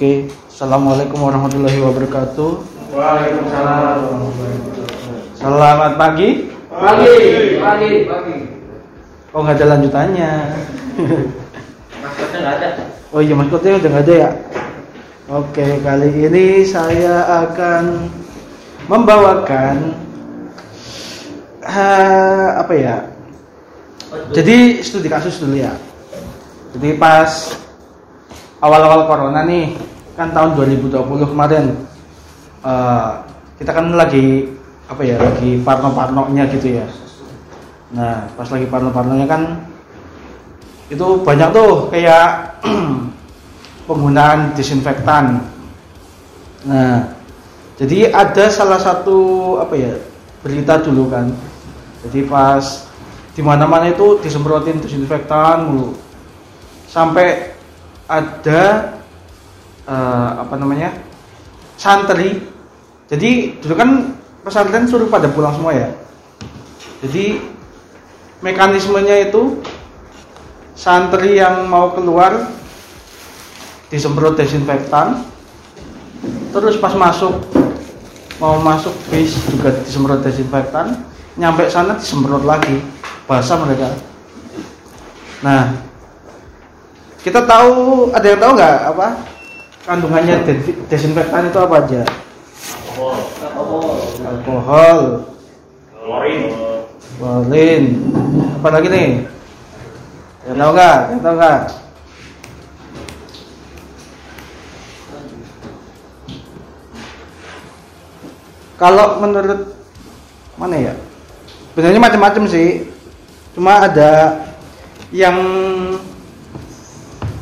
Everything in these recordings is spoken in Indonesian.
Oke, assalamualaikum warahmatullahi wabarakatuh. Waalaikumsalam. Selamat pagi. Pagi, pagi, pagi. Oh nggak ada lanjutannya. Maksudnya nggak ada. Oh iya maskotnya udah nggak ada ya. Oke, kali ini saya akan membawakan eh, apa ya? Jadi studi kasus dulu ya. Jadi pas awal-awal corona nih, kan tahun 2020 kemarin, eh, kita kan lagi apa ya, lagi parno-parnonya gitu ya. Nah, pas lagi parno-parnonya kan itu banyak tuh kayak penggunaan disinfektan. Nah, jadi ada salah satu apa ya berita dulu kan. Jadi pas di mana-mana itu disemprotin disinfektan mulu. Sampai ada eh, apa namanya? santri. Jadi dulu kan pesantren suruh pada pulang semua ya. Jadi mekanismenya itu santri yang mau keluar disemprot desinfektan terus pas masuk mau masuk bis juga disemprot desinfektan nyampe sana disemprot lagi basah mereka nah kita tahu ada yang tahu nggak apa? Kandungannya de- desinfektan itu apa aja? Alkohol. Klorin. klorin. Apa lagi nih? Yang tahu nggak? Yang tahu nggak? Kalau menurut mana ya? Sebenarnya macam-macam sih. Cuma ada yang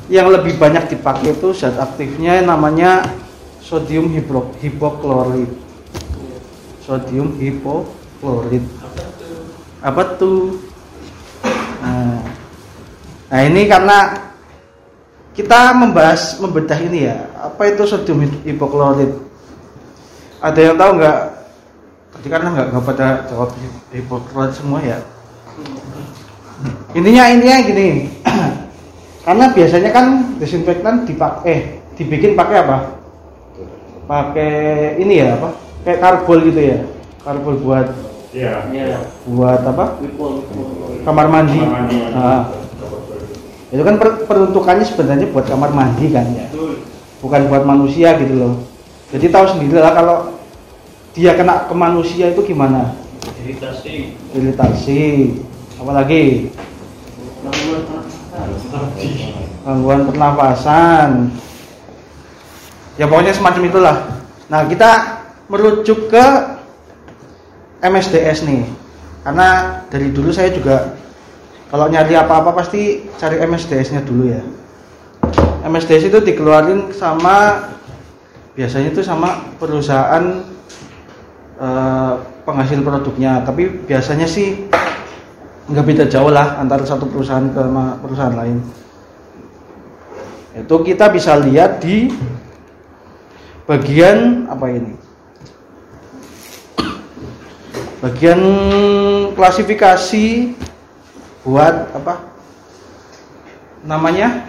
yang lebih banyak dipakai itu zat aktifnya namanya sodium hipro, hipoklorid. Sodium hipoklorid. Apa tuh? Nah, nah ini karena kita membahas membedah ini ya. Apa itu sodium hipoklorid? Ada yang tahu nggak? Tadi karena nggak nggak pada jawab hipoklorid semua ya. Intinya intinya gini. karena biasanya kan desinfektan dipakai eh dibikin pakai apa? Pakai ini ya apa? Kayak karbol gitu ya. Karbol buat Iya. Iya. buat apa? Kamar mandi. Kamar mandi. Nah, itu kan per- peruntukannya sebenarnya buat kamar mandi kan ya. Betul. bukan buat manusia gitu loh. Jadi tahu sendiri lah kalau dia kena ke manusia itu gimana? Iritasi. Iritasi, apalagi gangguan pernafasan. Ya pokoknya semacam itulah. Nah kita merujuk ke MSDS nih, karena dari dulu saya juga kalau nyari apa-apa pasti cari MSDS-nya dulu ya. MSDS itu dikeluarin sama biasanya itu sama perusahaan eh, penghasil produknya tapi biasanya sih nggak beda jauh lah antara satu perusahaan ke perusahaan lain. Itu kita bisa lihat di bagian apa ini? Bagian klasifikasi buat apa? Namanya?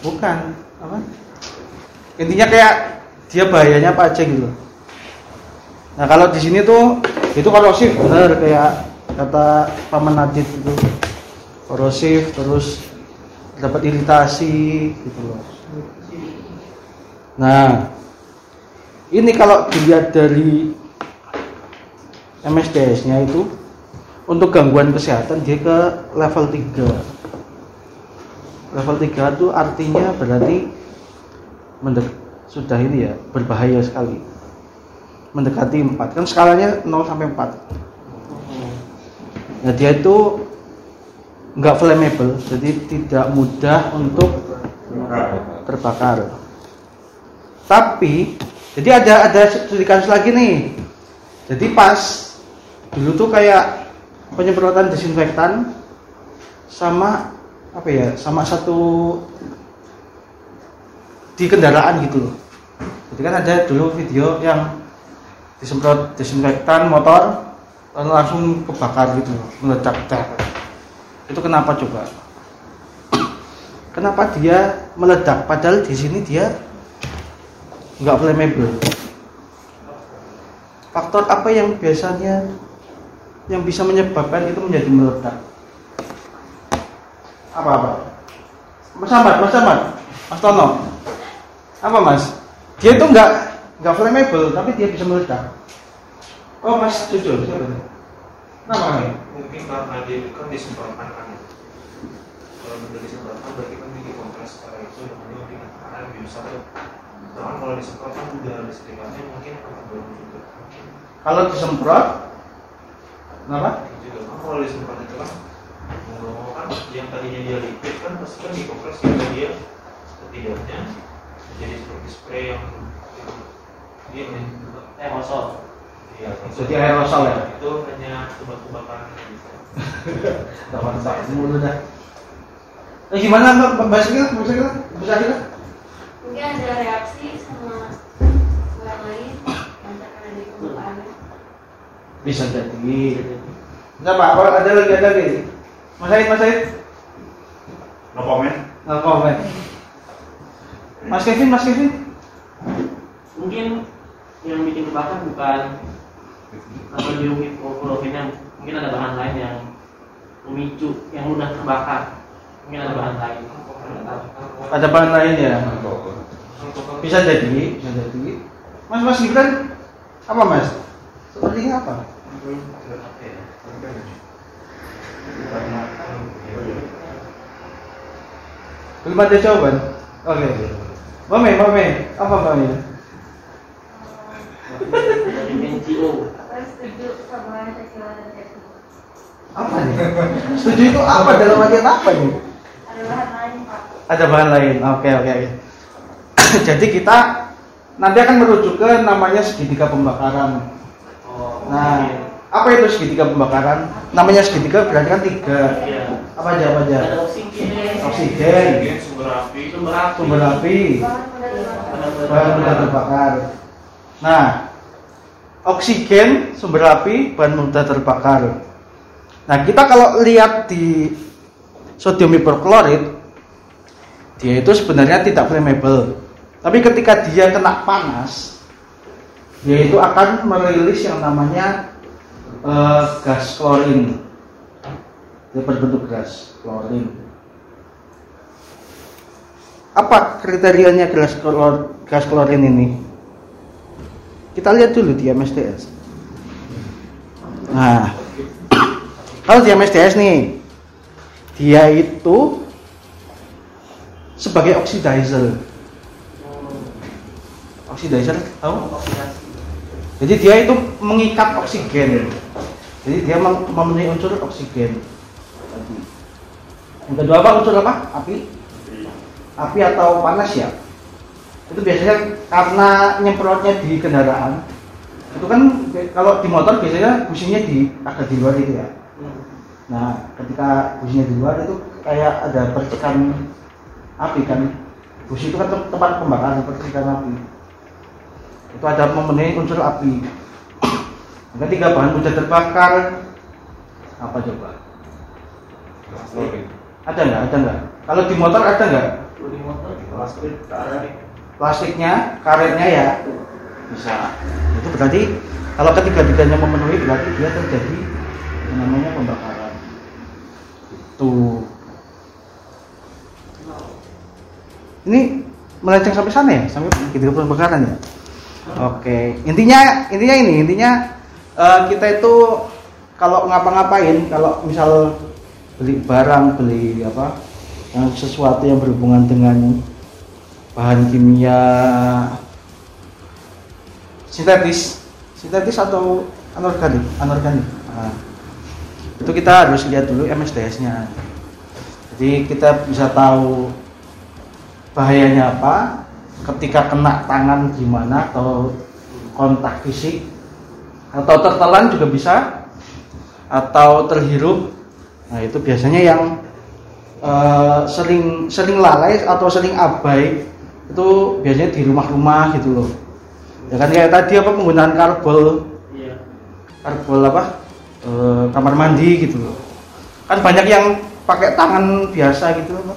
Bukan apa? Intinya kayak dia bahayanya apa aja gitu. Nah kalau di sini tuh itu korosif bener kayak kata paman Nadit itu. Korosif terus dapat iritasi gitu loh. Nah ini kalau dilihat dari MSDS nya itu untuk gangguan kesehatan dia ke level 3 level 3 itu artinya berarti sudah ini ya berbahaya sekali mendekati 4 kan skalanya 0 sampai 4 nah dia itu nggak flammable jadi tidak mudah untuk terbakar. Tapi jadi ada ada studi kasus lagi nih. Jadi pas dulu tuh kayak penyemprotan desinfektan sama apa ya sama satu di kendaraan gitu loh. Jadi kan ada dulu video yang disemprot desinfektan motor lalu langsung kebakar gitu meledak dak itu kenapa coba? Kenapa dia meledak? Padahal di sini dia nggak flammable faktor apa yang biasanya yang bisa menyebabkan itu menjadi meledak? Apa apa? Mas Ahmad Mas Ahmad Mas Tono. Apa Mas? Dia itu nggak nggak flammable tapi dia bisa meledak oh Mas jujur siapa itu? Kenapa nih? mungkin karena dia itu kan disemprotkan kan kalau udah disemprotkan berarti kan dia dikompres karena itu namanya mungkin karena bisa tuh bahkan kalau disemprotkan udara di sekitarnya mungkin akan baru juga Kalau disemprot, kenapa? juga kan kalau disemprot itu kan kan yang tadinya dia liquid kan pasti kan dikompres sehingga dia setidaknya jadi seperti spray yang dia Eh, kosong. Iya, Jadi aerosol ya? Itu hanya. Teman tak mulu dah. Eh gimana Mbak Mbak Sakila? Mbak Sakila? Mbak Sakila? mungkin ada reaksi sama orang lain karena di permukaannya Bisa jadi. Siapa? Apa ada lagi ada lagi? Mas Said, Mas Said? No comment. No comment. Mas Kevin, Mas Kevin? Mungkin yang bikin kebakar bukan atau diungkit klorofinnya mungkin ada bahan lain yang memicu yang mudah terbakar mungkin ada bahan lain. Ada bahan lain ya? Bisa jadi, bisa jadi. Mas Mas Gibran apa Mas? Sepertinya apa? Belum ada jawaban. Oke. Mame, Mame, apa Mame? Setuju sama dan Apa nih? Setuju itu apa dalam artian apa nih? ada bahan lain pak Ada bahan lain. Oke, oke, oke. Jadi kita nanti akan merujuk ke namanya segitiga pembakaran. oh Nah, apa itu segitiga pembakaran? Namanya segitiga berarti kan tiga. Iya. Apa aja, apa aja? ada oksigen Oksigen, sumber api sumber api bahan mudah Nah, oksigen, sumber api, bahan mudah terbakar. Nah, kita kalau lihat di sodium hiperklorid, dia itu sebenarnya tidak flammable. Tapi ketika dia kena panas, dia itu akan merilis yang namanya eh, gas klorin. Dia berbentuk gas klorin. Apa kriterianya gas klorin ini? Kita lihat dulu di MSDS. Nah, kalau di MSDS nih, dia itu sebagai oxidizer. Oxidizer, tahu? Jadi dia itu mengikat oksigen. Jadi dia mem- memenuhi unsur oksigen. Yang kedua apa unsur apa? Api. Api atau panas ya. Itu biasanya karena nyemprotnya di kendaraan. Itu kan kalau di motor biasanya businya di agak di luar itu ya. Hmm. Nah, ketika businya di luar itu kayak ada percikan api kan. Busi itu kan tem- tempat pembakaran percikan api. Itu ada memenuhi unsur api. Yang ketiga bahan mudah terbakar. Apa coba? Ada nggak? Ada nggak? Kalau di motor ada nggak? Di motor plastik Plastiknya, karetnya ya bisa. Itu berarti kalau ketiga-tiganya memenuhi berarti dia terjadi namanya pembakaran. Tuh. Ini melenceng sampai sana ya, sampai ketiga pembakaran ya. Oke, intinya intinya ini intinya eh, kita itu kalau ngapa-ngapain, kalau misal beli barang, beli apa, yang sesuatu yang berhubungan dengan bahan kimia sintetis, sintetis atau anorganik, anorganik. Nah, itu kita harus lihat dulu MSDS-nya. Jadi kita bisa tahu bahayanya apa, ketika kena tangan gimana atau kontak fisik atau tertelan juga bisa atau terhirup. Nah, itu biasanya yang eh, sering sering lalai atau sering abai itu biasanya di rumah-rumah gitu loh. Ya kan kayak tadi apa penggunaan karbol. Iya. Karbol apa? Eh, kamar mandi gitu loh. Kan banyak yang pakai tangan biasa gitu loh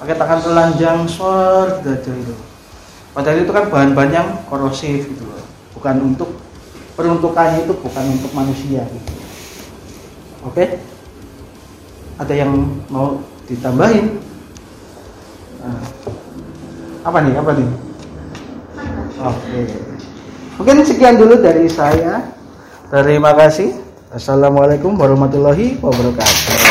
pakai tangan telanjang short aja itu padahal itu kan bahan-bahan yang korosif gitu loh. Bukan untuk peruntukannya itu bukan untuk manusia gitu. oke? Ada yang mau ditambahin? Nah, apa nih? Apa nih? Oke. Mungkin sekian dulu dari saya. Terima kasih. Assalamualaikum warahmatullahi wabarakatuh